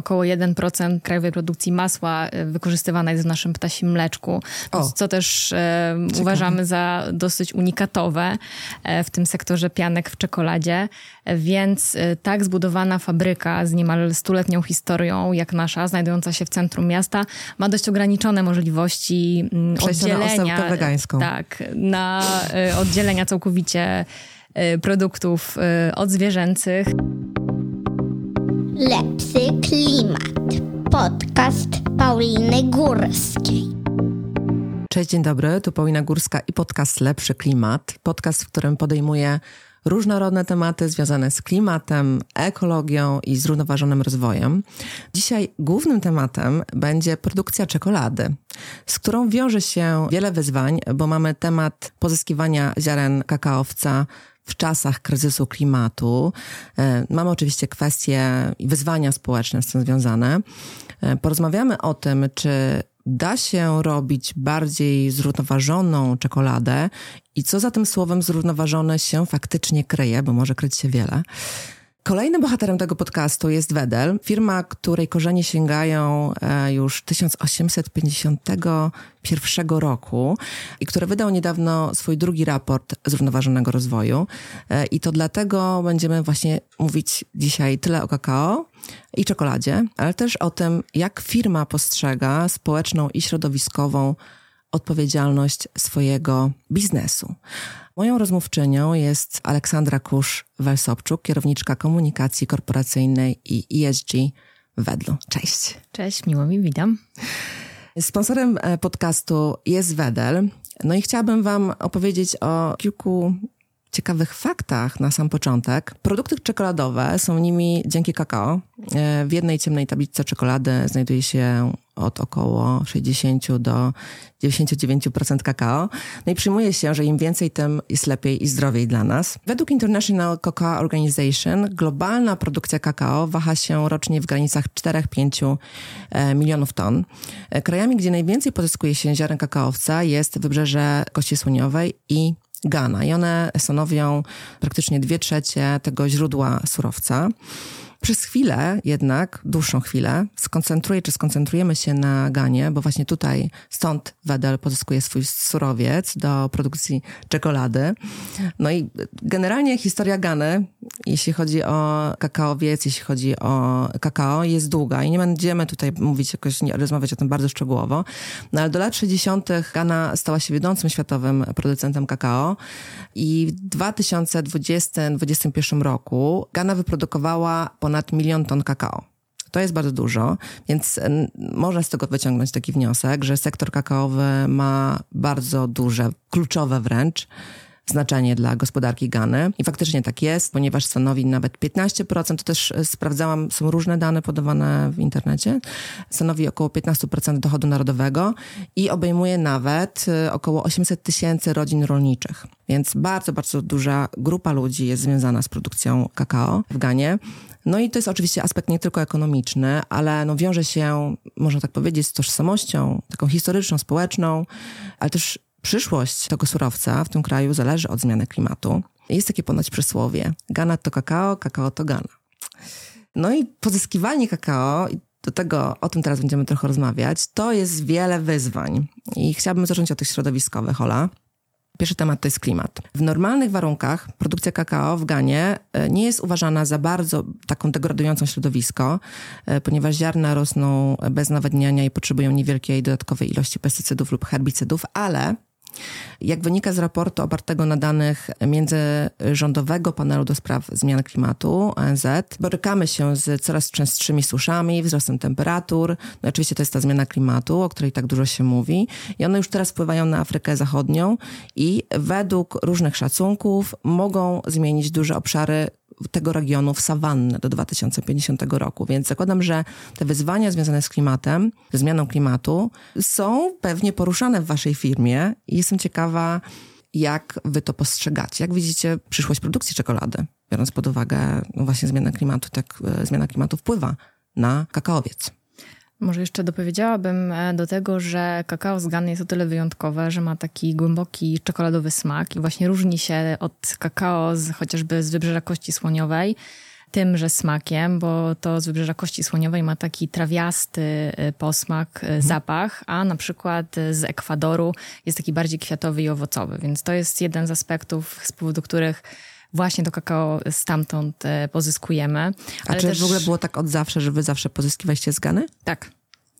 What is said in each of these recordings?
około 1% krajowej produkcji masła wykorzystywana jest w naszym ptasim mleczku, o, co też uważamy za dosyć unikatowe w tym sektorze pianek w czekoladzie. Więc tak zbudowana fabryka z niemal stuletnią historią, jak nasza, znajdująca się w centrum miasta, ma dość ograniczone możliwości mm, oddzielenia. Na wegańską. Tak, na oddzielenia całkowicie produktów odzwierzęcych. Lepszy klimat. Podcast Pauliny Górskiej. Cześć, dzień dobry. Tu Paulina Górska i podcast Lepszy Klimat. Podcast, w którym podejmuję różnorodne tematy związane z klimatem, ekologią i zrównoważonym rozwojem. Dzisiaj głównym tematem będzie produkcja czekolady, z którą wiąże się wiele wyzwań, bo mamy temat pozyskiwania ziaren kakaowca w czasach kryzysu klimatu. E, mamy oczywiście kwestie i wyzwania społeczne z tym związane. E, porozmawiamy o tym, czy da się robić bardziej zrównoważoną czekoladę i co za tym słowem zrównoważone się faktycznie kryje, bo może kryć się wiele. Kolejnym bohaterem tego podcastu jest Wedel, firma, której korzenie sięgają e, już 1851 roku i który wydał niedawno swój drugi raport zrównoważonego rozwoju. E, I to dlatego będziemy właśnie mówić dzisiaj tyle o kakao i czekoladzie, ale też o tym, jak firma postrzega społeczną i środowiskową odpowiedzialność swojego biznesu. Moją rozmówczynią jest Aleksandra Kusz-Welsobczuk, kierowniczka komunikacji korporacyjnej i ESG Wedlu. Cześć. Cześć, miło mi, witam. Sponsorem e, podcastu jest Wedel. No i chciałabym Wam opowiedzieć o kilku ciekawych faktach na sam początek. Produkty czekoladowe są nimi dzięki kakao. E, w jednej ciemnej tablicy czekolady znajduje się od około 60 do 99% kakao. No i przyjmuje się, że im więcej, tym jest lepiej i zdrowiej dla nas. Według International Cocoa Organization globalna produkcja kakao waha się rocznie w granicach 4-5 e, milionów ton. E, krajami, gdzie najwięcej pozyskuje się ziaren kakaowca jest wybrzeże Kości Słoniowej i Ghana i one stanowią praktycznie dwie trzecie tego źródła surowca. Przez chwilę jednak, dłuższą chwilę, skoncentruję, czy skoncentrujemy się na Ganie, bo właśnie tutaj, stąd Wedel pozyskuje swój surowiec do produkcji czekolady. No i generalnie historia Gany, jeśli chodzi o kakaowiec, jeśli chodzi o kakao, jest długa i nie będziemy tutaj mówić jakoś, nie, rozmawiać o tym bardzo szczegółowo, no ale do lat 60. Gana stała się wiodącym światowym producentem kakao i w 2020-2021 roku Gana wyprodukowała ponad ponad milion ton kakao. To jest bardzo dużo, więc można z tego wyciągnąć taki wniosek, że sektor kakaowy ma bardzo duże, kluczowe wręcz znaczenie dla gospodarki Gany. I faktycznie tak jest, ponieważ stanowi nawet 15%, to też e, sprawdzałam, są różne dane podawane w internecie, stanowi około 15% dochodu narodowego i obejmuje nawet e, około 800 tysięcy rodzin rolniczych. Więc bardzo, bardzo duża grupa ludzi jest związana z produkcją kakao w Ganie. No i to jest oczywiście aspekt nie tylko ekonomiczny, ale no wiąże się, można tak powiedzieć, z tożsamością taką historyczną, społeczną, ale też przyszłość tego surowca w tym kraju zależy od zmiany klimatu. Jest takie ponoć przysłowie: Gana to kakao, kakao to Gana. No i pozyskiwanie kakao, do tego o tym teraz będziemy trochę rozmawiać, to jest wiele wyzwań. I chciałabym zacząć od tych środowiskowych, Ola. Pierwszy temat to jest klimat. W normalnych warunkach produkcja kakao w Ganie e, nie jest uważana za bardzo taką degradującą środowisko, e, ponieważ ziarna rosną bez nawadniania i potrzebują niewielkiej dodatkowej ilości pestycydów lub herbicydów, ale jak wynika z raportu opartego na danych międzyrządowego panelu do spraw zmian klimatu ONZ, borykamy się z coraz częstszymi suszami, wzrostem temperatur. No oczywiście to jest ta zmiana klimatu, o której tak dużo się mówi i one już teraz wpływają na Afrykę Zachodnią i według różnych szacunków mogą zmienić duże obszary tego regionu w sawannę do 2050 roku. Więc zakładam, że te wyzwania związane z klimatem, ze zmianą klimatu są pewnie poruszane w waszej firmie i jestem ciekawa, jak wy to postrzegacie. Jak widzicie przyszłość produkcji czekolady, biorąc pod uwagę no właśnie zmianę klimatu, tak e, zmiana klimatu wpływa na kakaowiec. Może jeszcze dopowiedziałabym e, do tego, że kakao z Gany jest o tyle wyjątkowe, że ma taki głęboki czekoladowy smak i właśnie różni się od kakao z, chociażby z wybrzeża Kości Słoniowej tymże smakiem, bo to z wybrzeża Kości Słoniowej ma taki trawiasty posmak, mhm. zapach, a na przykład z Ekwadoru jest taki bardziej kwiatowy i owocowy, więc to jest jeden z aspektów, z powodu których właśnie to kakao stamtąd pozyskujemy. A czy też... w ogóle było tak od zawsze, że wy zawsze pozyskiwaliście z Gany? Tak.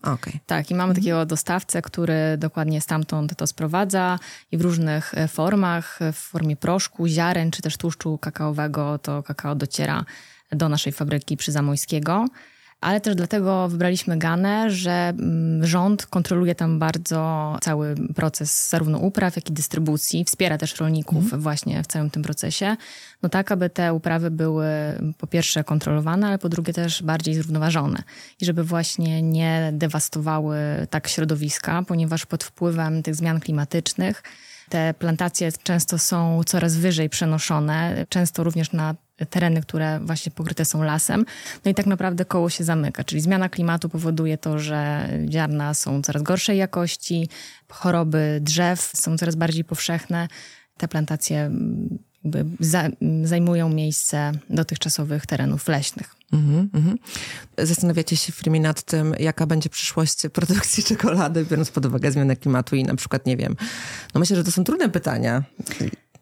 Okay. Tak, i mamy mhm. takiego dostawcę, który dokładnie stamtąd to sprowadza i w różnych e, formach, w formie proszku, ziaren czy też tłuszczu kakaowego to kakao dociera do naszej fabryki przy Zamojskiego ale też dlatego wybraliśmy Ganę, że mm, rząd kontroluje tam bardzo cały proces zarówno upraw, jak i dystrybucji, wspiera też rolników mhm. właśnie w całym tym procesie, no tak, aby te uprawy były po pierwsze kontrolowane, ale po drugie też bardziej zrównoważone. I żeby właśnie nie dewastowały tak środowiska, ponieważ pod wpływem tych zmian klimatycznych te plantacje często są coraz wyżej przenoszone, często również na tereny, które właśnie pokryte są lasem. No i tak naprawdę koło się zamyka, czyli zmiana klimatu powoduje to, że ziarna są coraz gorszej jakości, choroby drzew są coraz bardziej powszechne. Te plantacje za, zajmują miejsce dotychczasowych terenów leśnych. Mm -hmm. Zastanawiacie się w firmie nad tym, jaka będzie przyszłość produkcji czekolady, biorąc pod uwagę zmianę klimatu i na przykład, nie wiem, no myślę, że to są trudne pytania.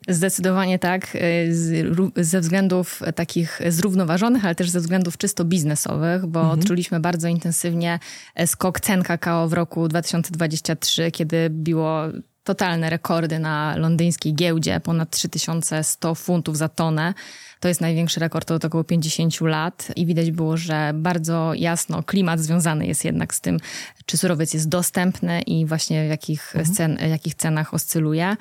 Zdecydowanie tak, y, ze względów takich zrównoważonych, ale też ze względów czysto biznesowych, bo mhm. odczuliśmy bardzo intensywnie skok cen kakao w roku 2023, kiedy biło totalne rekordy na londyńskiej giełdzie, ponad 3100 funtów za tonę. To jest największy rekord od około 50 lat i widać było, że bardzo jasno klimat związany jest jednak z tym, czy surowiec jest dostępny i właśnie w jakich, mhm. jakich cenach oscyluje.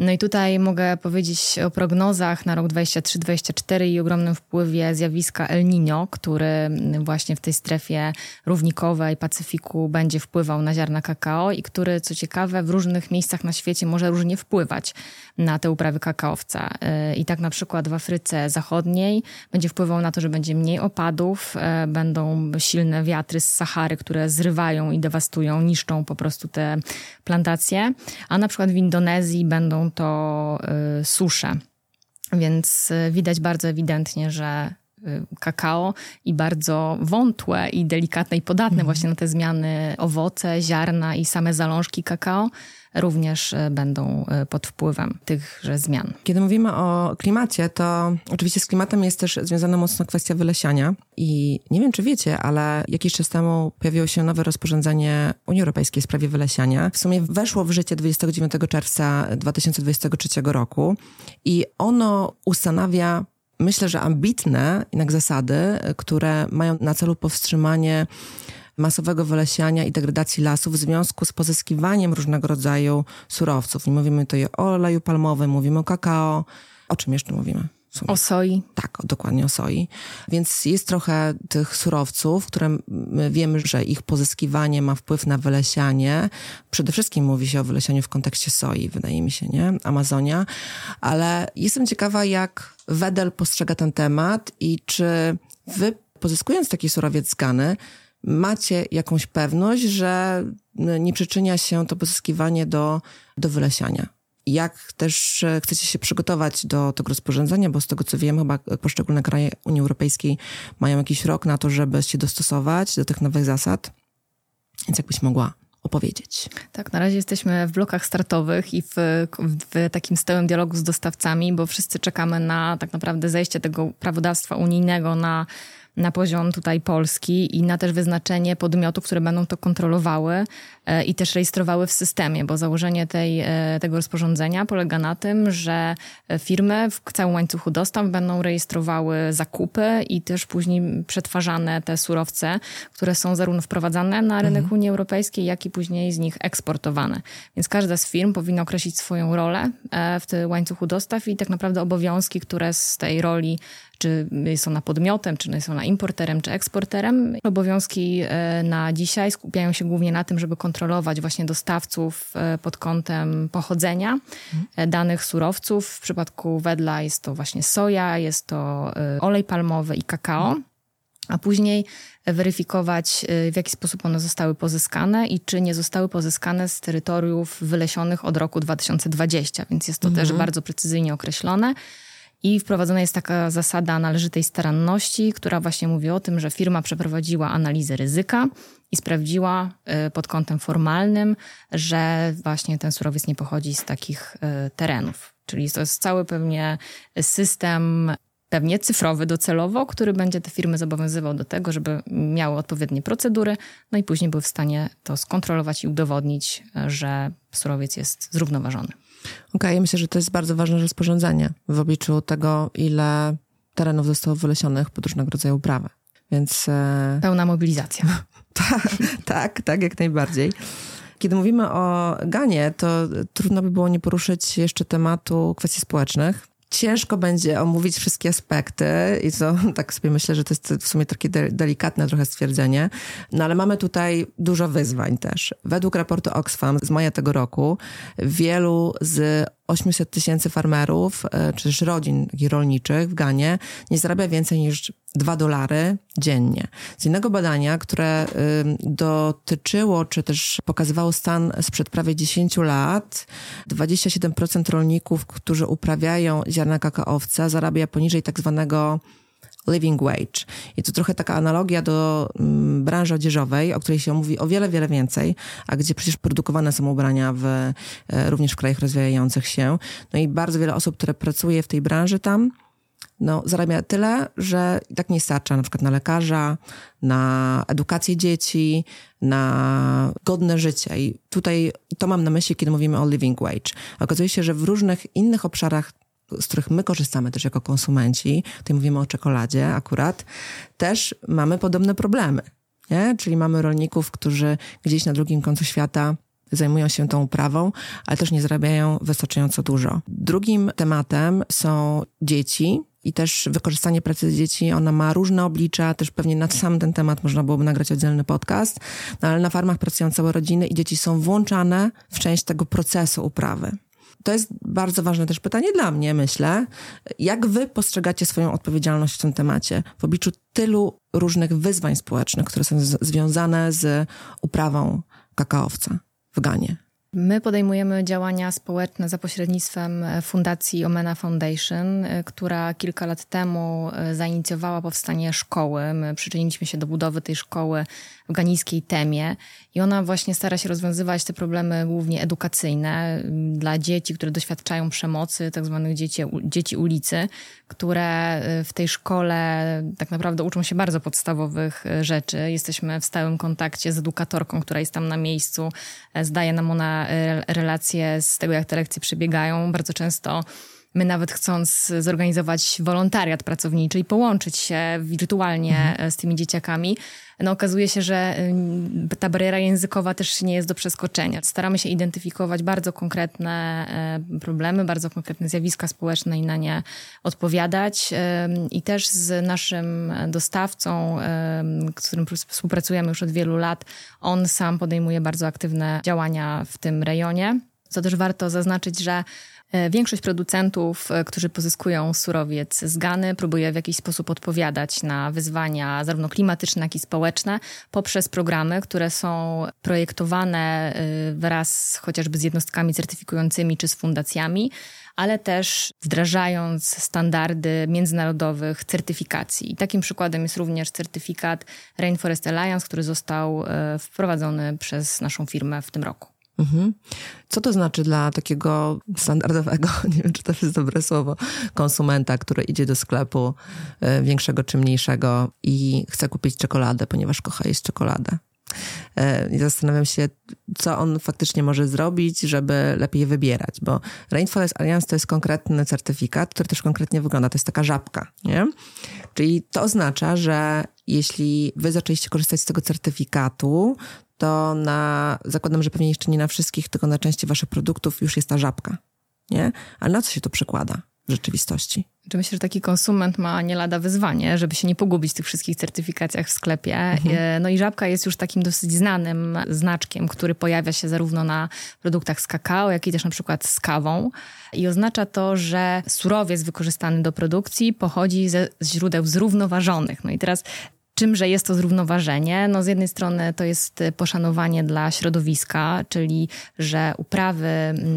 No i tutaj mogę powiedzieć o prognozach na rok 2023-2024 i ogromnym wpływie zjawiska El Niño, który właśnie w tej strefie równikowej Pacyfiku będzie wpływał na ziarna kakao i który, co ciekawe, w różnych miejscach na świecie może różnie wpływać na te uprawy kakaowca. I tak na przykład w Afryce Zachodniej będzie wpływał na to, że będzie mniej opadów, e, będą silne wiatry z Sahary, które zrywają i dewastują, niszczą po prostu te plantacje, a na przykład w Indonezji będą to y, susze. Więc y, widać bardzo ewidentnie, że kakao i bardzo wątłe i delikatne i podatne mhm. właśnie na te zmiany owoce, ziarna i same zalążki kakao również e, będą e, pod wpływem tychże zmian. Kiedy mówimy o klimacie, to oczywiście z klimatem jest też związana mocno kwestia wylesiania. I nie wiem, czy wiecie, ale jakiś czas temu pojawiło się nowe rozporządzenie Unii Europejskiej w sprawie wylesiania. W sumie weszło w życie 29 czerwca 2023 roku i ono ustanawia myślę, że ambitne jednak zasady, które mają na celu powstrzymanie masowego wylesiania i degradacji lasów w związku z pozyskiwaniem różnego rodzaju surowców. I mówimy tutaj o oleju palmowym, mówimy o kakao. O czym jeszcze mówimy? O soi. Tak, dokładnie o soi. Więc jest trochę tych surowców, które wiemy, że ich pozyskiwanie ma wpływ na wylesianie. Przede wszystkim mówi się o wylesianiu w kontekście soi, wydaje mi się, nie? Amazonia. Ale jestem ciekawa, jak Wedel postrzega ten temat i czy wy, pozyskując taki surowiec z Gany, macie jakąś pewność, że nie przyczynia się to pozyskiwanie do, do wylesiania. Jak też e, chcecie się przygotować do tego rozporządzenia, bo z tego co wiem, chyba poszczególne kraje Unii Europejskiej mają jakiś rok na to, żeby się dostosować do tych nowych zasad. Więc jakbyś mogła opowiedzieć. Tak, na razie jesteśmy w blokach startowych i w, w, takim stałym dialogu z dostawcami, bo wszyscy czekamy na tak naprawdę zejście tego prawodawstwa unijnego na na poziom tutaj Polski i na też wyznaczenie podmiotów, które będą to kontrolowały e, i też rejestrowały w systemie, bo założenie tej, e, tego rozporządzenia polega na tym, że firmy w całym łańcuchu dostaw będą rejestrowały zakupy i też później przetwarzane te surowce, które są zarówno wprowadzane na rynek mhm. Unii Europejskiej, jak i później z nich eksportowane. Więc każda z firm powinna określić swoją rolę e, w tym łańcuchu dostaw i tak naprawdę obowiązki, które z tej roli czy jest ona podmiotem, czy jest ona importerem, czy eksporterem. Obowiązki e, na dzisiaj skupiają się głównie na tym, żeby kontrolować właśnie dostawców e, pod kątem pochodzenia mhm. danych surowców. W przypadku wedla jest to właśnie soja, jest to olej palmowy i kakao. A później weryfikować, w jaki sposób one zostały pozyskane i czy nie zostały pozyskane z terytoriów wylesionych od roku 2020, więc jest to mhm. też bardzo precyzyjnie określone. I wprowadzona jest taka zasada należytej staranności, która właśnie mówi o tym, że firma przeprowadziła analizę ryzyka i sprawdziła y, pod kątem formalnym, że właśnie ten surowiec nie pochodzi z takich y, terenów. Czyli to jest cały pewnie system pewnie cyfrowy docelowo, który będzie te firmy zobowiązywał do tego, żeby miały odpowiednie procedury, no i później były w stanie to skontrolować i udowodnić, że surowiec jest zrównoważony. Okej, okay, myślę, że to jest bardzo ważne rozporządzenie w obliczu tego, ile terenów zostało wylesionych pod różnego rodzaju uprawy. Więc. E, Pełna mobilizacja. tak, tak, tak, jak najbardziej. Kiedy mówimy o Ganie, to trudno by było nie poruszyć jeszcze tematu kwestii społecznych, ciężko będzie omówić wszystkie aspekty i to tak sobie myślę, że to jest w sumie takie delikatne trochę stwierdzenie, no ale mamy tutaj dużo wyzwań też. Według raportu Oxfam z maja tego roku wielu z 800 tysięcy farmerów, e, czy też rodzin rolniczych w Ganie nie zarabia więcej niż 2 dolary dziennie. Z innego badania, które dotyczyło, czy też pokazywało stan sprzed prawie 10 lat, 27% rolników, którzy uprawiają ziarna kakaowca, zarabia poniżej tak zwanego living wage. I to trochę taka analogia do mm, branży odzieżowej, o której się mówi o wiele, wiele więcej, a gdzie przecież produkowane są ubrania w, e, również w krajach rozwijających się. No i bardzo wiele osób, które pracuje w tej branży tam, no, zarabia tyle, że i tak nie starcza na przykład na lekarza, na edukację dzieci, na godne życie. I tutaj to mam na myśli, kiedy mówimy o living wage. Okazuje się, że w różnych innych obszarach z których my korzystamy też jako konsumenci, tutaj mówimy o czekoladzie akurat, też mamy podobne problemy. Nie? Czyli mamy rolników, którzy gdzieś na drugim końcu świata zajmują się tą uprawą, ale też nie zarabiają wystarczająco dużo. Drugim tematem są dzieci, i też wykorzystanie pracy dzieci, ona ma różne oblicza, też pewnie na sam ten temat można byłoby nagrać oddzielny podcast, no ale na farmach pracują całe rodziny i dzieci są włączane w część tego procesu uprawy. To jest bardzo ważne też pytanie dla mnie, myślę. Jak wy postrzegacie swoją odpowiedzialność w tym temacie w obliczu tylu różnych wyzwań społecznych, które są związane z uprawą kakaowca w Ganie? My podejmujemy działania społeczne za pośrednictwem e, Fundacji Omena Foundation, e, która kilka lat temu e, zainicjowała powstanie szkoły. My przyczyniliśmy się do budowy tej szkoły w ganijskiej temie i ona właśnie stara się rozwiązywać te problemy głównie edukacyjne dla dzieci, które doświadczają przemocy, tak zwanych dzieci, dzieci ulicy, które w tej szkole tak naprawdę uczą się bardzo podstawowych rzeczy. Jesteśmy w stałym kontakcie z edukatorką, która jest tam na miejscu, zdaje nam ona relacje z tego, jak te lekcje przebiegają. Bardzo często my nawet chcąc zorganizować wolontariat pracowniczy i połączyć się wirtualnie mhm. z tymi dzieciakami, no okazuje się, że y, ta bariera językowa też nie jest do przeskoczenia. Staramy się identyfikować bardzo konkretne e, problemy, bardzo konkretne zjawiska społeczne i na nie odpowiadać. I też z naszym dostawcą, z którym współpracujemy już od wielu lat, on sam podejmuje bardzo aktywne działania w tym rejonie. Co też warto zaznaczyć, że E, większość producentów, e, którzy pozyskują surowiec z Gany, próbuje w jakiś sposób odpowiadać na wyzwania zarówno klimatyczne, jak i społeczne poprzez programy, które są projektowane e, wraz chociażby z jednostkami certyfikującymi czy z fundacjami, ale też wdrażając standardy międzynarodowych certyfikacji. I takim przykładem jest również certyfikat Rainforest Alliance, który został wprowadzony przez naszą firmę w tym roku. Mhm. Co to znaczy dla takiego standardowego, nie wiem czy to jest dobre słowo, konsumenta, który idzie do sklepu e, większego czy mniejszego i chce kupić czekoladę, ponieważ kocha jeść czekoladę? E, I zastanawiam się, co on faktycznie może zrobić, żeby lepiej wybierać, bo Rainforest Alliance to jest konkretny certyfikat, który też konkretnie wygląda. To jest taka żabka, nie? Czyli to oznacza, że jeśli wy zaczęliście korzystać z tego certyfikatu, to na, zakładam, że pewnie jeszcze nie na wszystkich, tylko na części waszych produktów już jest ta żabka, nie? Ale na co się to przekłada w rzeczywistości? Myślę, że taki konsument ma nie lada wyzwanie, żeby się nie pogubić w tych wszystkich certyfikacjach w sklepie. Mhm. E, no i żabka jest już takim dosyć znanym znaczkiem, który pojawia się zarówno na produktach z kakao, jak i też na przykład z kawą. I oznacza to, że surowiec wykorzystany do produkcji pochodzi ze źródeł zrównoważonych. No i teraz Czymże jest to zrównoważenie? No z jednej strony to jest poszanowanie dla środowiska, czyli że uprawy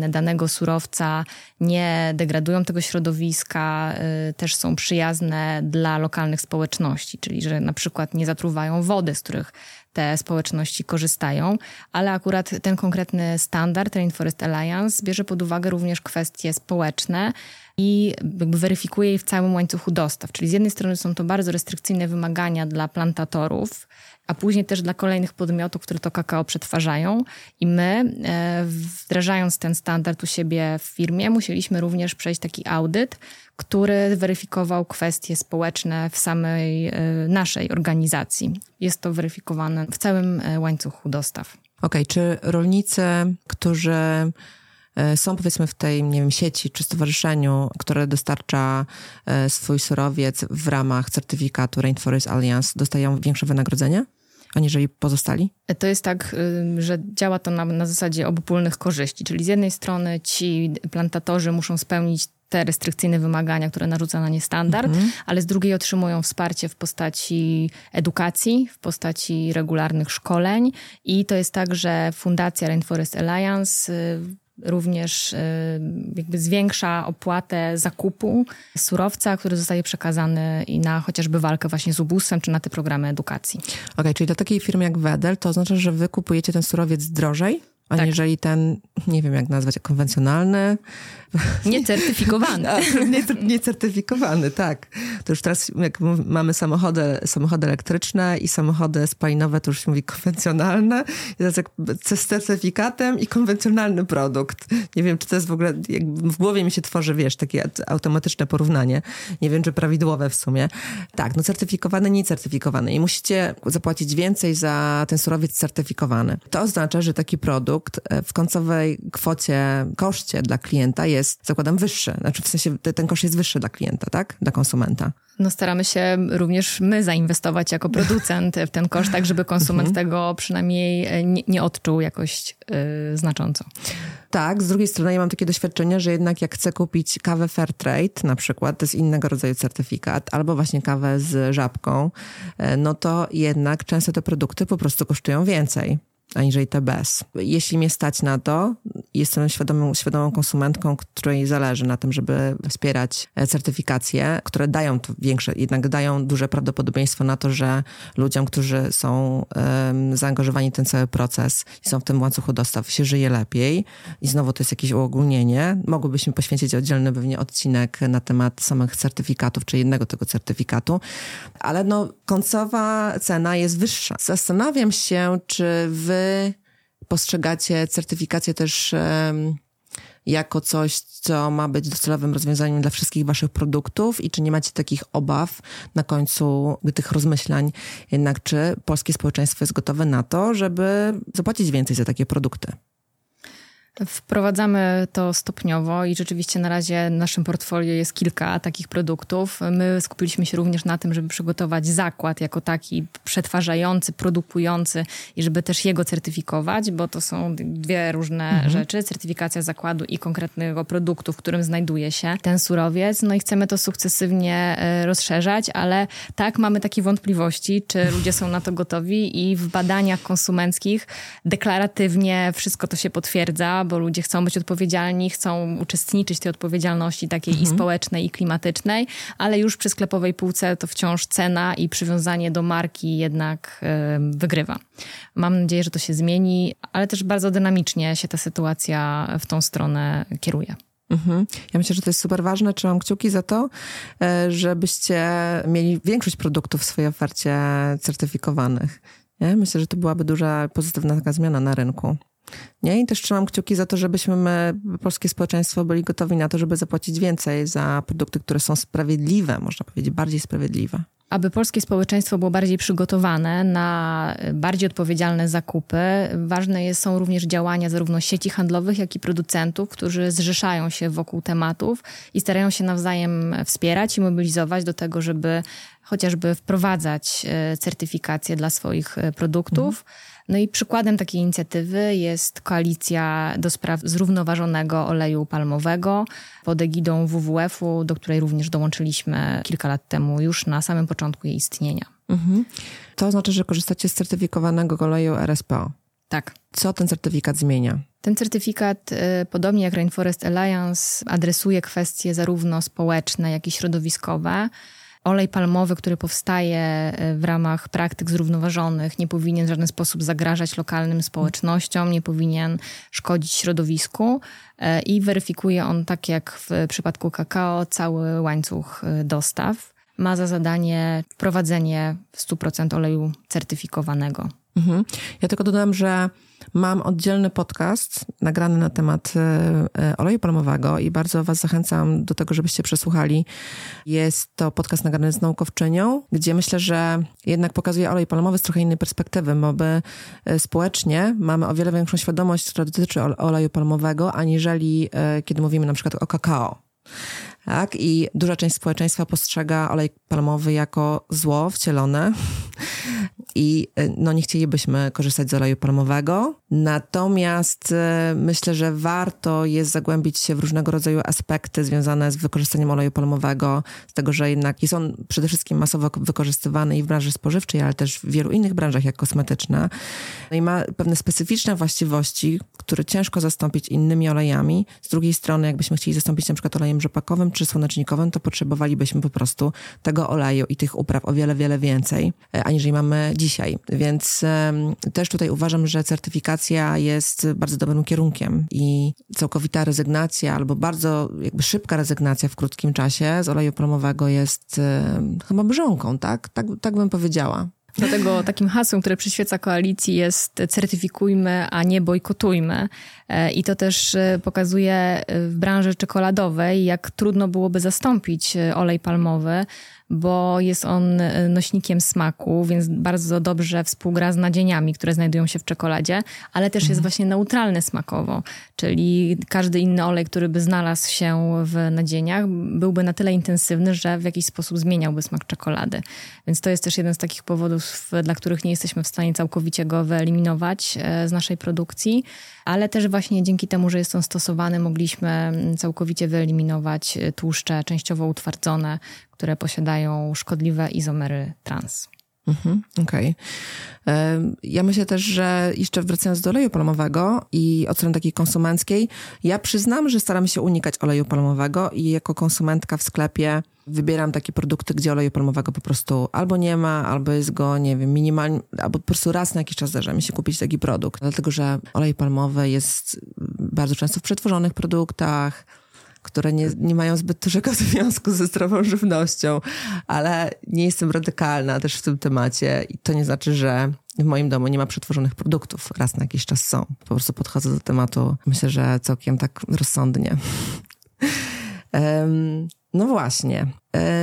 danego surowca nie degradują tego środowiska, y, też są przyjazne dla lokalnych społeczności, czyli że na przykład nie zatruwają wody, z których te społeczności korzystają, ale akurat ten konkretny standard Rainforest Alliance bierze pod uwagę również kwestie społeczne i jakby weryfikuje je w całym łańcuchu dostaw. Czyli z jednej strony są to bardzo restrykcyjne wymagania dla plantatorów, a później też dla kolejnych podmiotów, które to kakao przetwarzają. I my, e, wdrażając ten standard u siebie w firmie, musieliśmy również przejść taki audyt, który weryfikował kwestie społeczne w samej e, naszej organizacji. Jest to weryfikowane w całym e, łańcuchu dostaw. Okej, okay, czy rolnicy, którzy są powiedzmy w tej, nie wiem, sieci czy stowarzyszeniu, które dostarcza swój surowiec w ramach certyfikatu Rainforest Alliance, dostają większe wynagrodzenie? aniżeli pozostali? To jest tak, że działa to na, na zasadzie obopólnych korzyści, czyli z jednej strony ci plantatorzy muszą spełnić te restrykcyjne wymagania, które narzuca na nie standard, mhm. ale z drugiej otrzymują wsparcie w postaci edukacji, w postaci regularnych szkoleń i to jest tak, że Fundacja Rainforest Alliance również y, jakby zwiększa opłatę zakupu surowca, który zostaje przekazany i na chociażby walkę właśnie z ubóstwem, czy na te programy edukacji. Okej, okay, czyli dla takiej firmy jak Wedel to oznacza, że wy kupujecie ten surowiec drożej? Aniżeli tak. ten, nie wiem jak nazwać, konwencjonalny. Niecertyfikowany. Niecertyfikowany, tak. To już teraz jak mamy samochody, samochody elektryczne i samochody spalinowe, to już się mówi konwencjonalne. I teraz jak z certyfikatem i konwencjonalny produkt. Nie wiem, czy to jest w ogóle, w głowie mi się tworzy, wiesz, takie automatyczne porównanie. Nie wiem, czy prawidłowe w sumie. Tak, no certyfikowany, niecertyfikowany. I musicie zapłacić więcej za ten surowiec certyfikowany. To oznacza, że taki produkt produkt e, w końcowej kwocie, koszcie dla klienta jest, zakładam, wyższy. Znaczy w sensie ten koszt jest wyższy dla klienta, tak? Dla konsumenta. No staramy się również my zainwestować jako producent w ten koszt, tak żeby konsument mhm. tego przynajmniej e, nie, nie odczuł jakoś yy, znacząco. Tak, z drugiej strony ja mam takie doświadczenie, że jednak jak chcę kupić kawę Fairtrade na przykład, to jest innego rodzaju certyfikat, albo właśnie kawę z żabką, no to jednak często te produkty po prostu kosztują więcej aniżeli te bez. Jeśli mnie stać na to, jestem świadomą, świadomą konsumentką, której zależy na tym, żeby wspierać e, certyfikacje, które dają to większe, jednak dają duże prawdopodobieństwo na to, że ludziom, którzy są um, zaangażowani w ten cały proces i są w tym łańcuchu dostaw, się żyje lepiej. I znowu to jest jakieś uogólnienie. Mogłybyśmy poświęcić oddzielny pewnie odcinek na temat samych certyfikatów, czy jednego tego certyfikatu, ale no końcowa cena jest wyższa. Zastanawiam się, czy wy postrzegacie certyfikację też jako coś, co ma być docelowym rozwiązaniem dla wszystkich waszych produktów i czy nie macie takich obaw na końcu tych rozmyślań, jednak czy polskie społeczeństwo jest gotowe na to, żeby zapłacić więcej za takie produkty? Wprowadzamy to stopniowo i rzeczywiście na razie w naszym portfolio jest kilka takich produktów. My skupiliśmy się również na tym, żeby przygotować zakład jako taki przetwarzający, produkujący i żeby też jego certyfikować, bo to są dwie różne mhm. rzeczy. Certyfikacja zakładu i konkretnego produktu, w którym znajduje się ten surowiec. No i chcemy to sukcesywnie e, rozszerzać, ale tak mamy takie wątpliwości, czy ludzie są na to gotowi i w badaniach konsumenckich deklaratywnie wszystko to się potwierdza bo ludzie chcą być odpowiedzialni, chcą uczestniczyć w tej odpowiedzialności takiej mhm. i społecznej, i klimatycznej, ale już przy sklepowej półce to wciąż cena i przywiązanie do marki jednak y, wygrywa. Mam nadzieję, że to się zmieni, ale też bardzo dynamicznie się ta sytuacja w tą stronę kieruje. Mhm. Ja myślę, że to jest super ważne. Trzymam kciuki za to, e, żebyście mieli większość produktów w swojej ofercie certyfikowanych. Nie? Myślę, że to byłaby duża pozytywna taka zmiana na rynku. Nie? I też trzymam kciuki za to, żebyśmy my, polskie społeczeństwo, byli gotowi na to, żeby zapłacić więcej za produkty, które są sprawiedliwe, można powiedzieć, bardziej sprawiedliwe. Aby polskie społeczeństwo było bardziej przygotowane na bardziej odpowiedzialne zakupy, ważne jest, są również działania zarówno sieci handlowych, jak i producentów, którzy zrzeszają się wokół tematów i starają się nawzajem wspierać i mobilizować do tego, żeby chociażby wprowadzać e, certyfikacje dla swoich e, produktów. Mhm no i przykładem takiej inicjatywy jest koalicja do spraw zrównoważonego oleju palmowego pod egidą WWF-u, do której również dołączyliśmy kilka lat temu, już na samym początku jej istnienia. Mhm. To znaczy, że korzystacie z certyfikowanego oleju RSPO. Tak. Co ten certyfikat zmienia? Ten certyfikat, y, podobnie jak Rainforest Alliance, adresuje kwestie zarówno społeczne, jak i środowiskowe. Olej palmowy, który powstaje y, w ramach praktyk zrównoważonych, nie powinien w żaden sposób zagrażać lokalnym społecznościom, nie powinien szkodzić środowisku y, i weryfikuje on, tak jak w przypadku kakao, cały łańcuch dostaw. Ma za zadanie wprowadzenie w 100% oleju certyfikowanego. Mhm. Ja tylko dodam, że mam oddzielny podcast nagrany na temat e, e, oleju palmowego i bardzo Was zachęcam do tego, żebyście przesłuchali. Jest to podcast nagrany z naukowczynią, gdzie myślę, że jednak pokazuje olej palmowy z trochę innej perspektywy, bo my e, społecznie mamy o wiele większą świadomość, która dotyczy oleju palmowego, aniżeli kiedy mówimy na przykład o kakao. Tak? I duża część społeczeństwa postrzega olej palmowy jako zło wcielone i y, no, nie chcielibyśmy korzystać z oleju palmowego. Natomiast y, myślę, że warto jest zagłębić się w różnego rodzaju aspekty związane z wykorzystaniem oleju palmowego, z tego, że jednak jest on przede wszystkim masowo wykorzystywany i w branży spożywczej, ale też w wielu innych branżach, jak kosmetyczna. No i ma pewne specyficzne właściwości, które ciężko zastąpić innymi olejami. Z drugiej strony, jakbyśmy chcieli zastąpić na przykład olejem rzepakowym czy słonecznikowym, to potrzebowalibyśmy po prostu tego oleju i tych upraw o wiele, wiele więcej, e, aniżeli mamy dzisiaj. Więc też tutaj uważam, że certyfikacja jest bardzo dobrym kierunkiem i całkowita rezygnacja albo bardzo jakby szybka rezygnacja w krótkim czasie z oleju palmowego jest chyba brzonką, tak? Tak, tak bym powiedziała. Dlatego takim hasłem, które przyświeca koalicji jest certyfikujmy, a nie bojkotujmy. E, I to też e, pokazuje w branży czekoladowej, jak trudno byłoby zastąpić e, olej palmowy bo jest on e, nośnikiem smaku, więc bardzo dobrze współgra z nadzieniami, które znajdują się w czekoladzie, ale też jest mhm. właśnie neutralny smakowo, czyli każdy inny olej, który by znalazł się w nadzieniach, byłby na tyle intensywny, że w jakiś sposób zmieniałby smak czekolady. Więc to jest też jeden z takich powodów, dla których nie jesteśmy w stanie całkowicie go wyeliminować e, z naszej produkcji, ale też właśnie dzięki temu, że jest on stosowany, mogliśmy całkowicie wyeliminować e, tłuszcze częściowo utwardzone, które posiadają szkodliwe izomery trans. Mhm, Okej. Okay. Ja myślę też, że jeszcze wracając do oleju palmowego i od strony takiej konsumenckiej, ja przyznam, że staram się unikać oleju palmowego i jako konsumentka w sklepie wybieram takie produkty, gdzie oleju palmowego po prostu albo nie ma, albo jest go, nie wiem, minimalnie, albo po prostu raz na jakiś czas zdarza mi się kupić taki produkt. Dlatego, że olej palmowy jest bardzo często w przetworzonych produktach, które nie, nie mają zbyt dużego związku ze zdrową żywnością, ale nie jestem radykalna też w tym temacie i to nie znaczy, że w moim domu nie ma przetworzonych produktów. Raz na jakiś czas są. Po prostu podchodzę do tematu, myślę, że całkiem tak rozsądnie. um, no właśnie.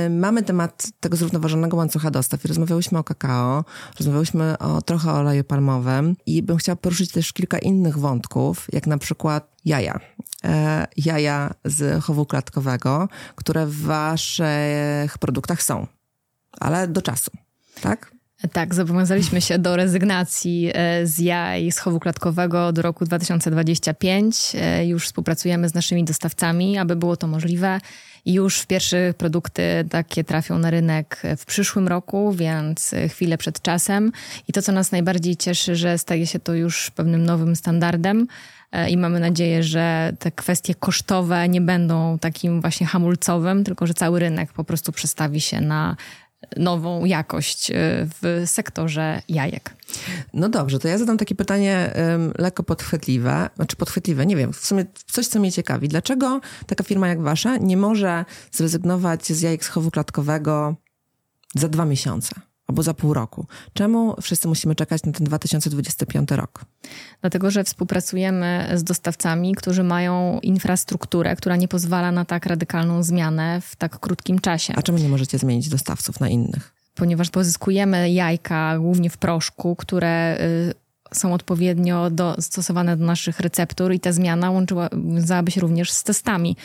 Mamy temat tego zrównoważonego łańcucha dostaw i rozmawiałyśmy o kakao, rozmawiałyśmy o trochę o oleju palmowym i bym chciała poruszyć też kilka innych wątków, jak na przykład jaja. E, jaja z chowu klatkowego, które w waszych produktach są, ale do czasu, tak? Tak, zobowiązaliśmy się do rezygnacji e, z jaj z chowu klatkowego do roku 2025. E, już współpracujemy z naszymi dostawcami, aby było to możliwe. Już pierwsze produkty takie trafią na rynek w przyszłym roku, więc chwilę przed czasem. I to, co nas najbardziej cieszy, że staje się to już pewnym nowym standardem e, i mamy nadzieję, że te kwestie kosztowe nie będą takim właśnie hamulcowym, tylko że cały rynek po prostu przestawi się na nową jakość e, w sektorze jajek. No dobrze, to ja zadam takie pytanie um, lekko podchwytliwe, znaczy podchwytliwe, nie wiem, w sumie coś, co mnie ciekawi. Dlaczego taka firma jak wasza nie może zrezygnować z jajek z chowu klatkowego za dwa miesiące? Albo za pół roku. Czemu wszyscy musimy czekać na ten 2025 rok? Dlatego, że współpracujemy z dostawcami, którzy mają infrastrukturę, która nie pozwala na tak radykalną zmianę w tak krótkim czasie. A czemu nie możecie zmienić dostawców na innych? Ponieważ pozyskujemy jajka głównie w proszku, które y, są odpowiednio dostosowane do naszych receptur i ta zmiana łączyła, wiązałaby się również z testami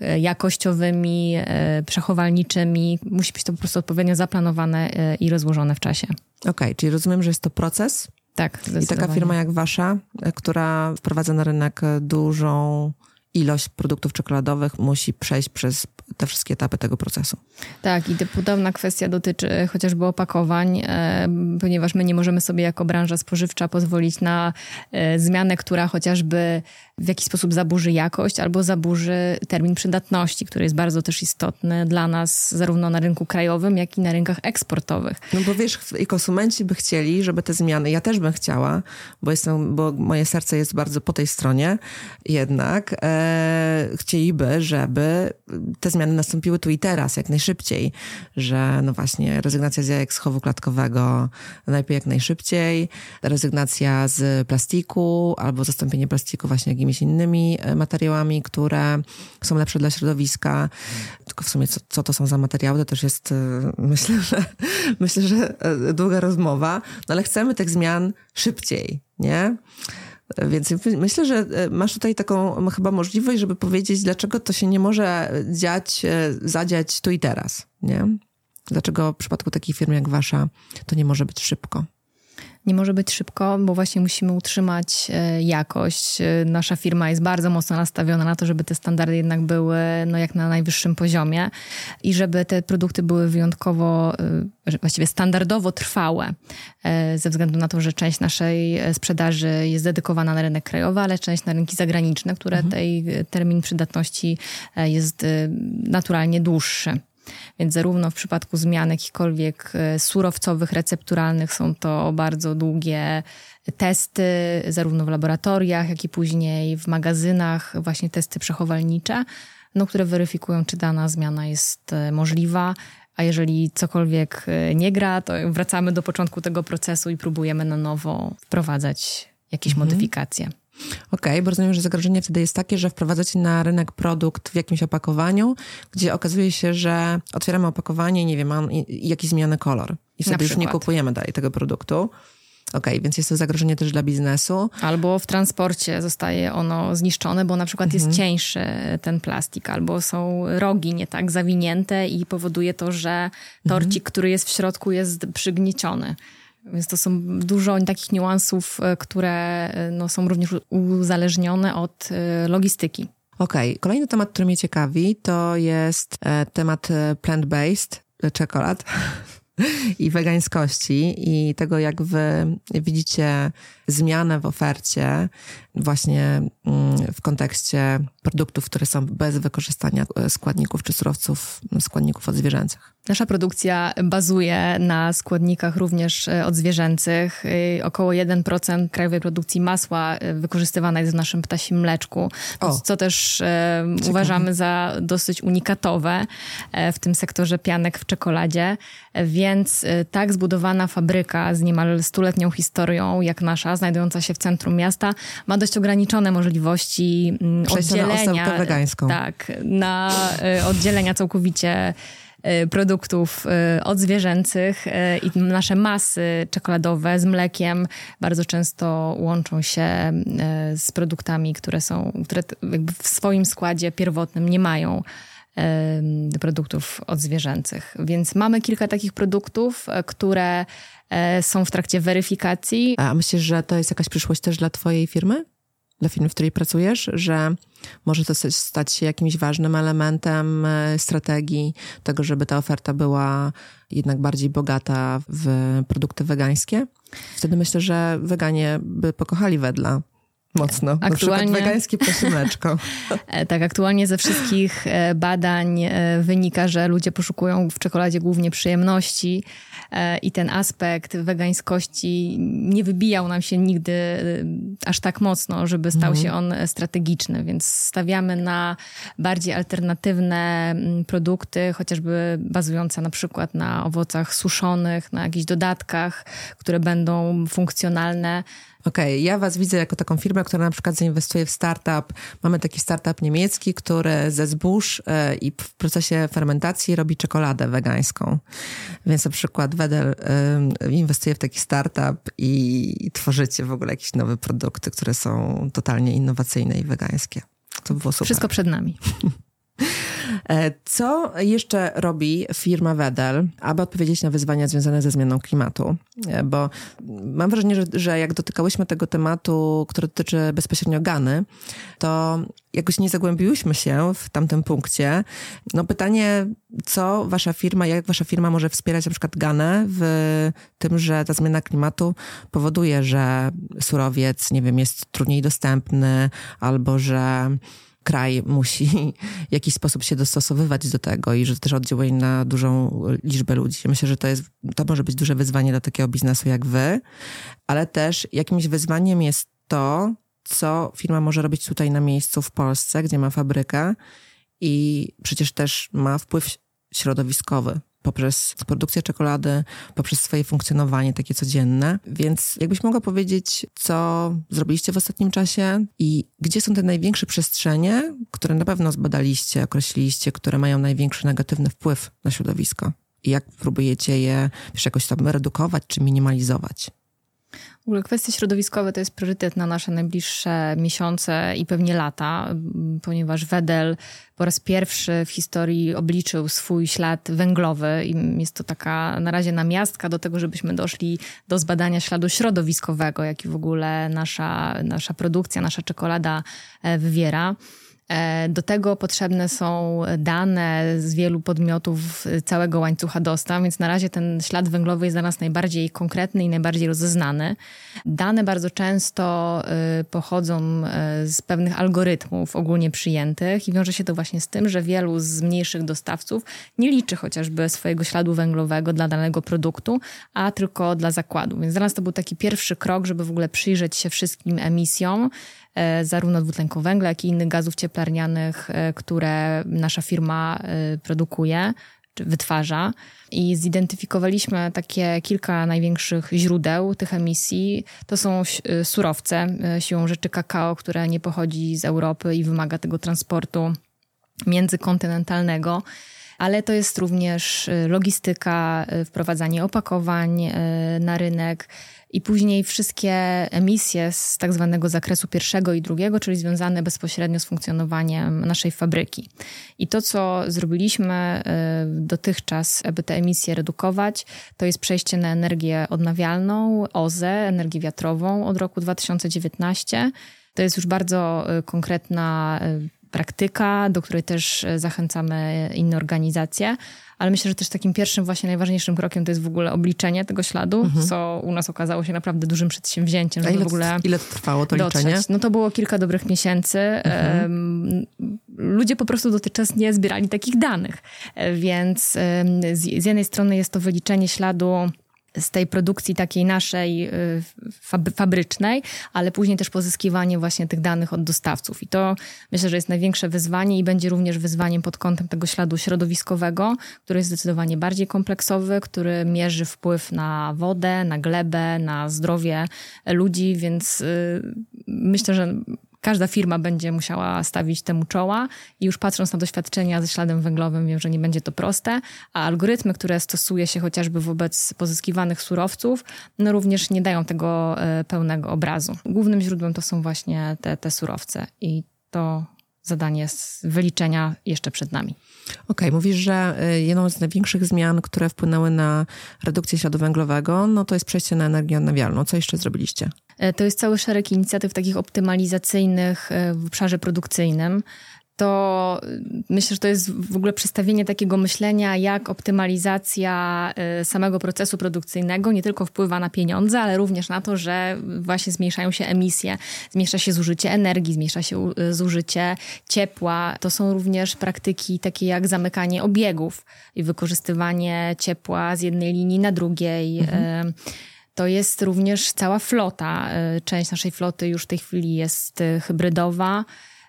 e, jakościowymi, e, przechowalniczymi. Musi być to po prostu odpowiednio zaplanowane e, i rozłożone w czasie. Okej, okay, czyli rozumiem, że jest to proces? Tak, I taka firma jak wasza, która wprowadza na rynek dużą ilość produktów czekoladowych musi przejść przez te wszystkie etapy tego procesu. Tak, i podobna kwestia dotyczy chociażby opakowań, e, ponieważ my nie możemy sobie jako branża spożywcza pozwolić na e, zmianę, która chociażby w jakiś sposób zaburzy jakość albo zaburzy termin przydatności, który jest bardzo też istotny dla nas zarówno na rynku krajowym, jak i na rynkach eksportowych. No bo wiesz, i konsumenci by chcieli, żeby te zmiany, ja też bym chciała, bo, jestem, bo moje serce jest bardzo po tej stronie, jednak e, chcieliby, żeby te zmiany nastąpiły tu i teraz, jak najszybciej, że no właśnie rezygnacja z jajek z chowu klatkowego najpierw jak najszybciej, rezygnacja z plastiku albo zastąpienie plastiku właśnie jakimiś innymi e, materiałami, które są lepsze dla środowiska. Tylko w sumie co, co to są za materiały, to też jest e, myślę, że myślę, że e, długa rozmowa, no ale chcemy tych zmian szybciej, nie? Więc myślę, że masz tutaj taką chyba możliwość, żeby powiedzieć, dlaczego to się nie może dziać, zadziać tu i teraz, nie? Dlaczego w przypadku takiej firmy jak wasza to nie może być szybko? Nie może być szybko, bo właśnie musimy utrzymać e, jakość. E, nasza firma jest bardzo mocno nastawiona na to, żeby te standardy jednak były no, jak na najwyższym poziomie i żeby te produkty były wyjątkowo, e, właściwie standardowo trwałe, ze względu na to, że część naszej sprzedaży jest dedykowana na rynek krajowy, ale część na rynki zagraniczne, które mhm. tej termin przydatności jest naturalnie dłuższy. Więc zarówno w przypadku zmian jakichkolwiek e, surowcowych, recepturalnych są to bardzo długie testy, zarówno w laboratoriach, jak i później w magazynach, właśnie testy przechowalnicze, no, które weryfikują, czy dana zmiana jest e, możliwa. A jeżeli cokolwiek e, nie gra, to wracamy do początku tego procesu i próbujemy na nowo wprowadzać jakieś mhm. modyfikacje. Okej, okay, bo rozumiem, że zagrożenie wtedy jest takie, że wprowadzacie na rynek produkt w jakimś opakowaniu, gdzie okazuje się, że otwieramy opakowanie i nie wiem, ma jakiś zmieniony kolor. I wtedy już nie kupujemy dalej tego produktu. Okej, okay, więc jest to zagrożenie też dla biznesu. Albo w transporcie zostaje ono zniszczone, bo na przykład mhm. jest cieńszy ten plastik, albo są rogi nie tak zawinięte i powoduje to, że torcik, mhm. który jest w środku jest przygnieciony. Więc to są dużo takich niuansów, e, które e, no, są również uzależnione od e, logistyki. Okej, okay. kolejny temat, który mnie ciekawi, to jest temat plant-based czekolad i wegańskości i tego, jak wy widzicie zmianę w ofercie właśnie mm, w kontekście produktów, które są bez wykorzystania składników czy surowców, składników odzwierzęcych. Nasza produkcja bazuje na składnikach również e, odzwierzęcych. E, około 1% krajowej produkcji masła e, wykorzystywana jest w naszym ptasim mleczku, o, co też uważamy za dosyć unikatowe w tym sektorze pianek w czekoladzie. Więc tak zbudowana fabryka z niemal stuletnią historią jak nasza, znajdująca się w centrum miasta, ma dość ograniczone możliwości mm, oddzielenia. Na wegańską. Tak, na oddzielenia całkowicie Y, produktów y, odzwierzęcych y, i nasze masy czekoladowe z mlekiem bardzo często łączą się z produktami, które są, które w swoim składzie pierwotnym nie mają produktów odzwierzęcych. Więc mamy kilka takich produktów, które są w trakcie weryfikacji. A myślisz, że to jest jakaś przyszłość też dla Twojej firmy? Dla firmy, w której pracujesz, że może to stać się jakimś ważnym elementem e, strategii tego, żeby ta oferta była jednak bardziej bogata w produkty wegańskie. Wtedy myślę, że weganie by pokochali wedla mocno. Aktualnie... Na wegańskie posimeczko. E, tak, aktualnie ze wszystkich e, badań wynika, że ludzie poszukują w czekoladzie głównie przyjemności i ten aspekt wegańskości nie wybijał nam się nigdy aż tak mocno, żeby stał mhm. się on strategiczny, więc stawiamy na bardziej alternatywne produkty, chociażby bazujące na przykład na owocach suszonych, na jakichś dodatkach, które będą funkcjonalne Okej, okay, ja was widzę jako taką firmę, która na przykład zainwestuje w startup. Mamy taki startup niemiecki, który ze zbóż e, i w procesie fermentacji robi czekoladę wegańską. Więc na przykład Wedel e, inwestuje w taki startup i tworzycie w ogóle jakieś nowe produkty, które są totalnie innowacyjne i wegańskie. To było super. Wszystko przed nami. E, co jeszcze robi firma Wedel, aby odpowiedzieć na wyzwania związane ze zmianą klimatu? E, bo mam wrażenie, że, że jak dotykałyśmy tego tematu, który dotyczy bezpośrednio Gany, to jakoś nie zagłębiłyśmy się w tamtym punkcie. No pytanie, co wasza firma, jak wasza firma może wspierać na przykład Ganę w tym, że ta zmiana klimatu powoduje, że surowiec, nie wiem, jest trudniej dostępny albo że kraj musi w jakiś sposób się dostosowywać do tego i że też oddziałuje na dużą liczbę ludzi. Myślę, że to, jest, to może być duże wyzwanie dla takiego biznesu jak wy, ale też jakimś wyzwaniem jest to, co firma może robić tutaj na miejscu w Polsce, gdzie ma fabrykę i przecież też ma wpływ środowiskowy poprzez produkcję czekolady, poprzez swoje funkcjonowanie takie codzienne. Więc jakbyś mogła powiedzieć, co zrobiliście w ostatnim czasie i gdzie są te największe przestrzenie, które na pewno zbadaliście, określiliście, które mają największy negatywny wpływ na środowisko? I jak próbujecie je wiesz, jakoś tam redukować czy minimalizować? W ogóle kwestie środowiskowe to jest priorytet na nasze najbliższe miesiące i pewnie lata, ponieważ Wedel po raz pierwszy w historii obliczył swój ślad węglowy i jest to taka na razie namiastka do tego, żebyśmy doszli do zbadania śladu środowiskowego, jaki w ogóle nasza, nasza produkcja, nasza czekolada e, wywiera. E, do tego potrzebne są dane z wielu podmiotów całego łańcucha dostaw, więc na razie ten ślad węglowy jest dla nas najbardziej konkretny i najbardziej rozeznany. Dane bardzo często e, pochodzą e, z pewnych algorytmów ogólnie przyjętych i wiąże się to właśnie z tym, że wielu z mniejszych dostawców nie liczy chociażby swojego śladu węglowego dla danego produktu, a tylko dla zakładu. Więc dla nas to był taki pierwszy krok, żeby w ogóle przyjrzeć się wszystkim emisjom, zarówno dwutlenku węgla, jak i innych gazów cieplarnianych, e, które nasza firma e, produkuje czy wytwarza. I zidentyfikowaliśmy takie kilka największych źródeł tych emisji. To są surowce, siłą rzeczy kakao, które nie pochodzi z Europy i wymaga tego transportu międzykontynentalnego ale to jest również logistyka, wprowadzanie opakowań na rynek, i później wszystkie emisje z tak zwanego zakresu pierwszego i drugiego, czyli związane bezpośrednio z funkcjonowaniem naszej fabryki. I to, co zrobiliśmy y, dotychczas, aby te emisje redukować, to jest przejście na energię odnawialną, OZE, energię wiatrową od roku 2019. To jest już bardzo y, konkretna y, praktyka, do której też zachęcamy inne organizacje ale myślę, że też takim pierwszym, właśnie najważniejszym krokiem to jest w ogóle obliczenie tego śladu, mhm. co u nas okazało się naprawdę dużym przedsięwzięciem. A ile, w ogóle ile to trwało to dotrzeć. liczenie? No to było kilka dobrych miesięcy. Mhm. Ludzie po prostu dotychczas nie zbierali takich danych, e, więc z jednej strony jest to wyliczenie śladu z tej produkcji takiej naszej y, fabrycznej, ale później też pozyskiwanie właśnie tych danych od dostawców. I to myślę, że jest największe wyzwanie i będzie również wyzwaniem pod kątem tego śladu środowiskowego, który jest zdecydowanie bardziej kompleksowy, który mierzy wpływ na wodę, na glebę, na zdrowie ludzi, więc y, myślę, że każda firma będzie musiała stawić temu czoła i już patrząc na doświadczenia ze śladem węglowym wiem, że nie będzie to proste, a algorytmy, które stosuje się chociażby wobec pozyskiwanych surowców, no również nie dają tego e, pełnego obrazu. Głównym źródłem to są właśnie te, te surowce i to zadanie z wyliczenia jeszcze przed nami. Okej, okay, mówisz, że e, jedną z największych zmian, które wpłynęły na redukcję śladu węglowego, no to jest przejście na energię odnawialną. Co jeszcze zrobiliście? E, to jest cały szereg inicjatyw takich optymalizacyjnych e, w obszarze produkcyjnym. To e, myślę, że to jest w ogóle przedstawienie takiego myślenia, jak optymalizacja samego procesu produkcyjnego nie tylko wpływa na pieniądze, ale również na to, że właśnie zmniejszają się emisje, zmniejsza się zużycie energii, zmniejsza się zużycie ciepła. To są również praktyki takie jak zamykanie obiegów i wykorzystywanie ciepła z jednej linii na drugiej. Mhm to jest również cała flota. E, część naszej floty już w tej chwili jest e, hybrydowa,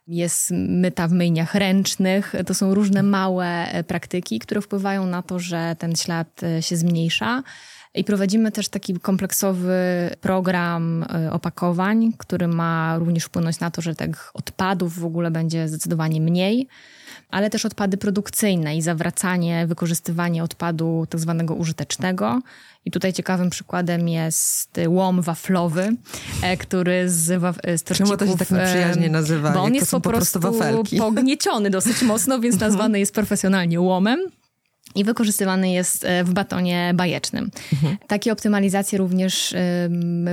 jest myta w myjniach ręcznych. To są różne małe e, praktyki, które wpływają na to, że ten ślad się zmniejsza. I prowadzimy też taki kompleksowy program opakowań, który ma również wpłynąć na to, że tych odpadów w ogóle będzie zdecydowanie mniej ale też odpady produkcyjne i zawracanie, wykorzystywanie odpadu tak zwanego użytecznego. I tutaj ciekawym przykładem jest łom waflowy, e, który z, z torcików... Czemu to się tak nieprzyjaźnie nazywa? Bo on jest po, po prostu, prostu pognieciony dosyć mocno, więc nazwany jest profesjonalnie łomem i wykorzystywany jest e, w batonie bajecznym. Mhm. Takie optymalizacje również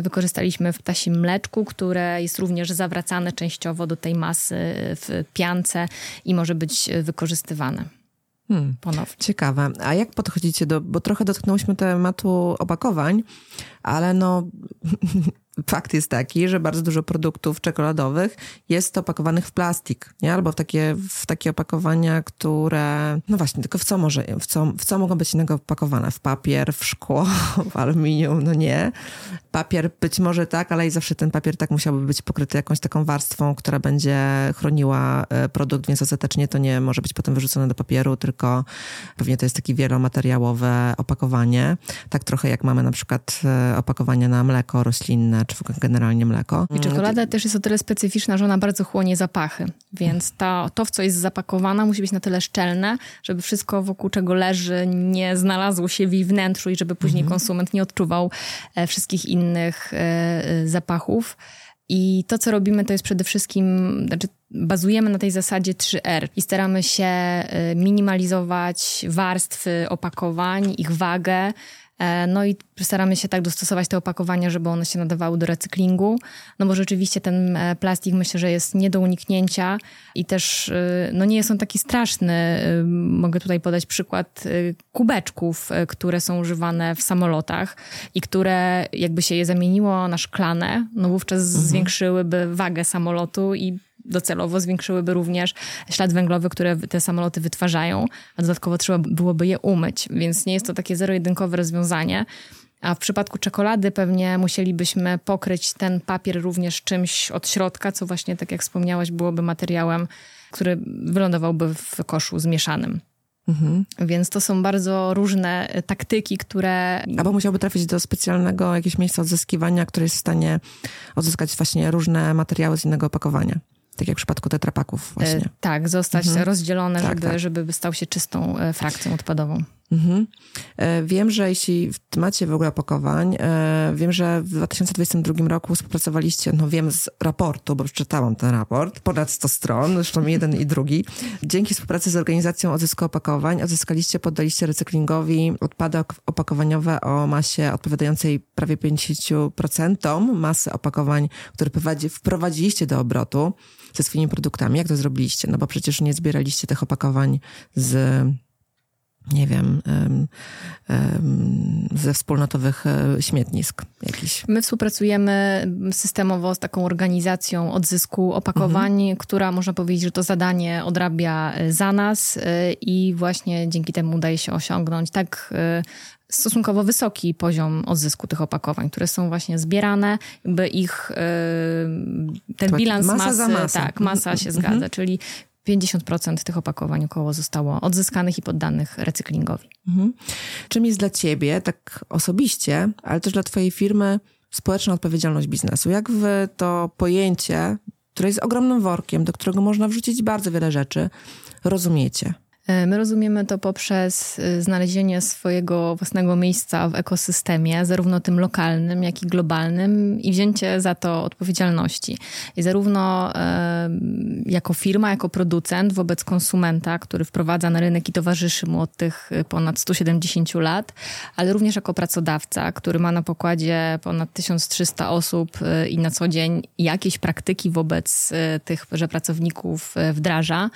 wykorzystaliśmy w ptasim mleczku, które jest również zawracane częściowo do tej masy w piance i może być wykorzystywane. Hmm, ponownie. Ciekawe. A jak podchodzicie do, bo trochę dotknęłyśmy tematu opakowań, ale no fakt jest taki, że bardzo dużo produktów czekoladowych jest opakowanych w plastik, nie? Albo w takie, w takie opakowania, które, no właśnie, tylko w co może, w co, w co mogą być innego opakowane? W papier, w szkło, w aluminium, no nie. Papier być może tak, ale i zawsze ten papier tak musiałby być pokryty jakąś taką warstwą, która będzie chroniła e, produkt, więc ostatecznie to nie może być potem wyrzucone do papieru, tylko pewnie to jest takie wielomateriałowe opakowanie. Tak trochę jak mamy na przykład e, opakowania na mleko roślinne, czy generalnie mleko. I czekolada też jest o tyle specyficzna, że ona bardzo chłonie zapachy, więc ta, to, w co jest zapakowana, musi być na tyle szczelne, żeby wszystko wokół czego leży nie znalazło się w jej wnętrzu i żeby później mhm. konsument nie odczuwał e, wszystkich innych e, zapachów. I to, co robimy, to jest przede wszystkim, znaczy bazujemy na tej zasadzie 3R i staramy się e, minimalizować warstwy opakowań, ich wagę, E, no i staramy się tak dostosować te opakowania, żeby one się nadawały do recyklingu, no bo rzeczywiście ten e, plastik myślę, że jest nie do uniknięcia i też e, no nie jest on taki straszny. Mogę tutaj podać przykład kubeczków, które są używane w samolotach i które jakby się je zamieniło na szklane, no wówczas mhm. zwiększyłyby wagę samolotu i docelowo zwiększyłyby również ślad węglowy, które te samoloty wytwarzają, a dodatkowo trzeba byłoby je umyć, więc nie jest to takie zero-jedynkowe rozwiązanie. A w przypadku czekolady pewnie musielibyśmy pokryć ten papier również czymś od środka, co właśnie, tak jak wspomniałaś, byłoby materiałem, który wylądowałby w koszu zmieszanym. Mhm. Więc to są bardzo różne taktyki, które. Albo musiałby trafić do specjalnego jakiegoś miejsca odzyskiwania, które jest w stanie odzyskać właśnie różne materiały z innego opakowania. Tak jak w przypadku tetrapaków właśnie. E, tak, zostać mhm. rozdzielone, tak, żeby, tak. żeby stał się czystą e, frakcją odpadową. Mhm. E, wiem, że jeśli macie w ogóle opakowań, e, wiem, że w 2022 roku współpracowaliście, no wiem z raportu, bo przeczytałam ten raport, ponad 100 stron, zresztą jeden i drugi. Dzięki współpracy z organizacją odzysku opakowań odzyskaliście, poddaliście recyklingowi odpady opakowaniowe o masie odpowiadającej prawie 50% masy opakowań, które wprowadziliście do obrotu ze swoimi produktami. Jak to zrobiliście? No bo przecież nie zbieraliście tych opakowań z nie wiem, ze wspólnotowych e, śmietnisk jakichś. My współpracujemy systemowo z taką organizacją odzysku opakowań, mhm. która można powiedzieć, że to zadanie odrabia e, za nas e, i właśnie dzięki temu udaje się osiągnąć tak stosunkowo wysoki poziom odzysku tych opakowań, które są właśnie zbierane, jakby ich ten bilans masa masy, masa. tak, masa się mhm. zgadza, czyli 50% tych opakowań około zostało odzyskanych i poddanych recyklingowi. Mhm. Czym jest dla ciebie, tak osobiście, ale też dla twojej firmy, społeczna odpowiedzialność biznesu? Jak wy to pojęcie, które jest ogromnym workiem, do którego można wrzucić bardzo wiele rzeczy, rozumiecie? E, my rozumiemy to poprzez e, znalezienie swojego własnego miejsca w ekosystemie, zarówno tym lokalnym, jak i globalnym, i wzięcie za to odpowiedzialności. I zarówno e, jako firma, jako producent wobec konsumenta, który wprowadza na rynek i towarzyszy mu od tych ponad 170 lat, ale również jako pracodawca, który ma na pokładzie ponad 1300 osób i na co dzień jakieś praktyki wobec tychże pracowników wdraża.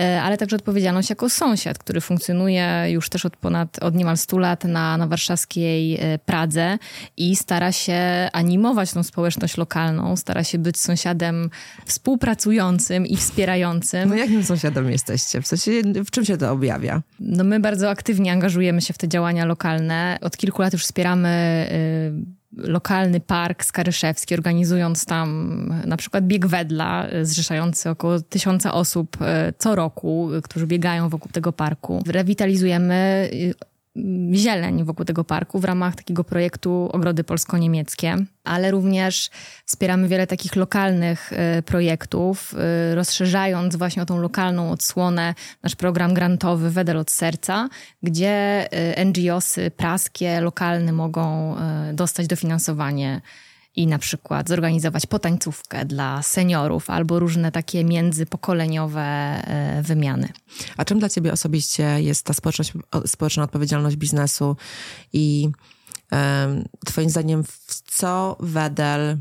E, ale także odpowiedzialność jako sąsiad, który funkcjonuje już też od ponad, od niemal 100 lat na, na warszawskiej e, Pradze i stara się animować tą społeczność lokalną, stara się być sąsiadem współpracującym i wspierającym. No jakim sąsiadem jesteście? W sensie, w czym się to objawia? No my bardzo aktywnie angażujemy się w te działania lokalne. Od kilku lat już wspieramy y, lokalny park Skaryszewski, organizując tam na przykład bieg wedla, e, zrzeszający około tysiąca osób e, co roku, którzy biegają wokół tego parku. Rewitalizujemy zieleń wokół tego parku w ramach takiego projektu Ogrody Polsko-Niemieckie, ale również wspieramy wiele takich lokalnych y, projektów, y, rozszerzając właśnie o tą lokalną odsłonę nasz program grantowy Wedel od Serca, gdzie y, NGOsy praskie, lokalne mogą dostać dofinansowanie i na przykład zorganizować potańcówkę dla seniorów albo różne takie międzypokoleniowe e, wymiany. A czym dla Ciebie osobiście jest ta społeczna odpowiedzialność biznesu i um, Twoim zdaniem w co Wedel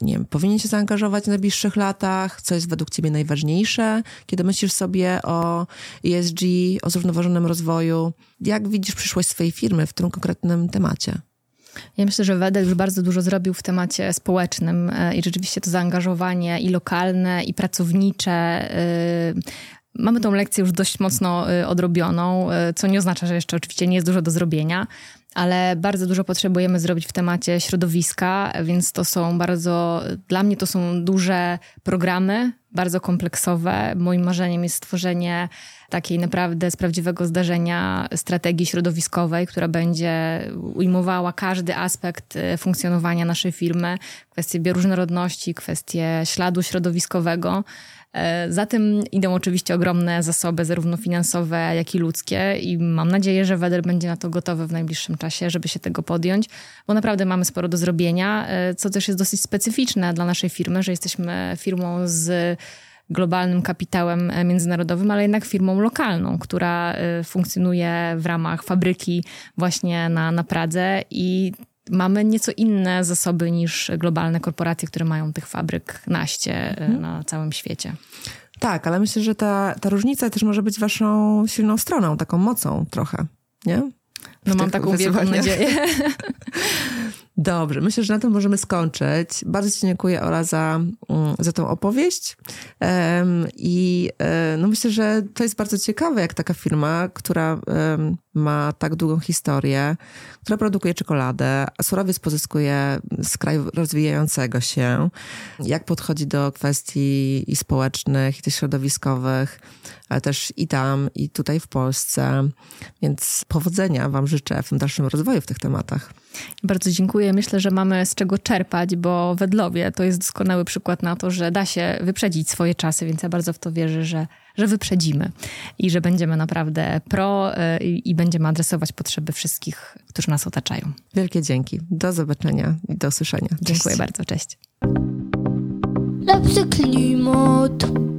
nie wiem, powinien się zaangażować w najbliższych latach? Co jest według Ciebie najważniejsze, kiedy myślisz sobie o ESG, o zrównoważonym rozwoju? Jak widzisz przyszłość swojej firmy w tym konkretnym temacie? Ja myślę, że Wedel już bardzo dużo zrobił w temacie społecznym e, i rzeczywiście to zaangażowanie i lokalne, i pracownicze. E, mamy tą lekcję już dość mocno e, odrobioną, co nie oznacza, że jeszcze oczywiście nie jest dużo do zrobienia, ale bardzo dużo potrzebujemy zrobić w temacie środowiska, więc to są bardzo, dla mnie to są duże programy, bardzo kompleksowe. Moim marzeniem jest stworzenie takiej naprawdę z prawdziwego zdarzenia strategii środowiskowej, która będzie ujmowała każdy aspekt e, funkcjonowania naszej firmy, kwestie bioróżnorodności, kwestie śladu środowiskowego. E, za tym idą oczywiście ogromne zasoby, zarówno finansowe, jak i ludzkie, i mam nadzieję, że Wedel będzie na to gotowy w najbliższym czasie, żeby się tego podjąć, bo naprawdę mamy sporo do zrobienia, e, co też jest dosyć specyficzne dla naszej firmy, że jesteśmy firmą z globalnym kapitałem e, międzynarodowym, ale jednak firmą lokalną, która funkcjonuje w ramach fabryki właśnie na, na Pradze i mamy nieco inne zasoby niż globalne korporacje, które mają tych fabryk naście e, mhm. na całym świecie. Tak, ale myślę, że ta, ta różnica też może być waszą silną stroną, taką mocą trochę, nie? W no mam taką wielką nadzieję. Dobrze, myślę, że na tym możemy skończyć. Bardzo Ci dziękuję, Ola, za, mm, za tą opowieść. Um, I um, no myślę, że to jest bardzo ciekawe, jak taka firma, która um, ma tak długą historię, która produkuje czekoladę, a surowiec pozyskuje z kraju rozwijającego się, jak podchodzi do kwestii i społecznych, i też środowiskowych, ale też i tam, i tutaj w Polsce. Więc powodzenia Wam życzę w tym dalszym rozwoju w tych tematach. Bardzo dziękuję. Myślę, że mamy z czego czerpać, bo wedlowie to jest doskonały przykład na to, że da się wyprzedzić swoje czasy, więc ja bardzo w to wierzę, że, że wyprzedzimy i że będziemy naprawdę pro y, i, i będziemy adresować potrzeby wszystkich, którzy nas otaczają. Wielkie dzięki. Do zobaczenia i do usłyszenia. Cześć. Dziękuję bardzo. Cześć. Lepszy klimat.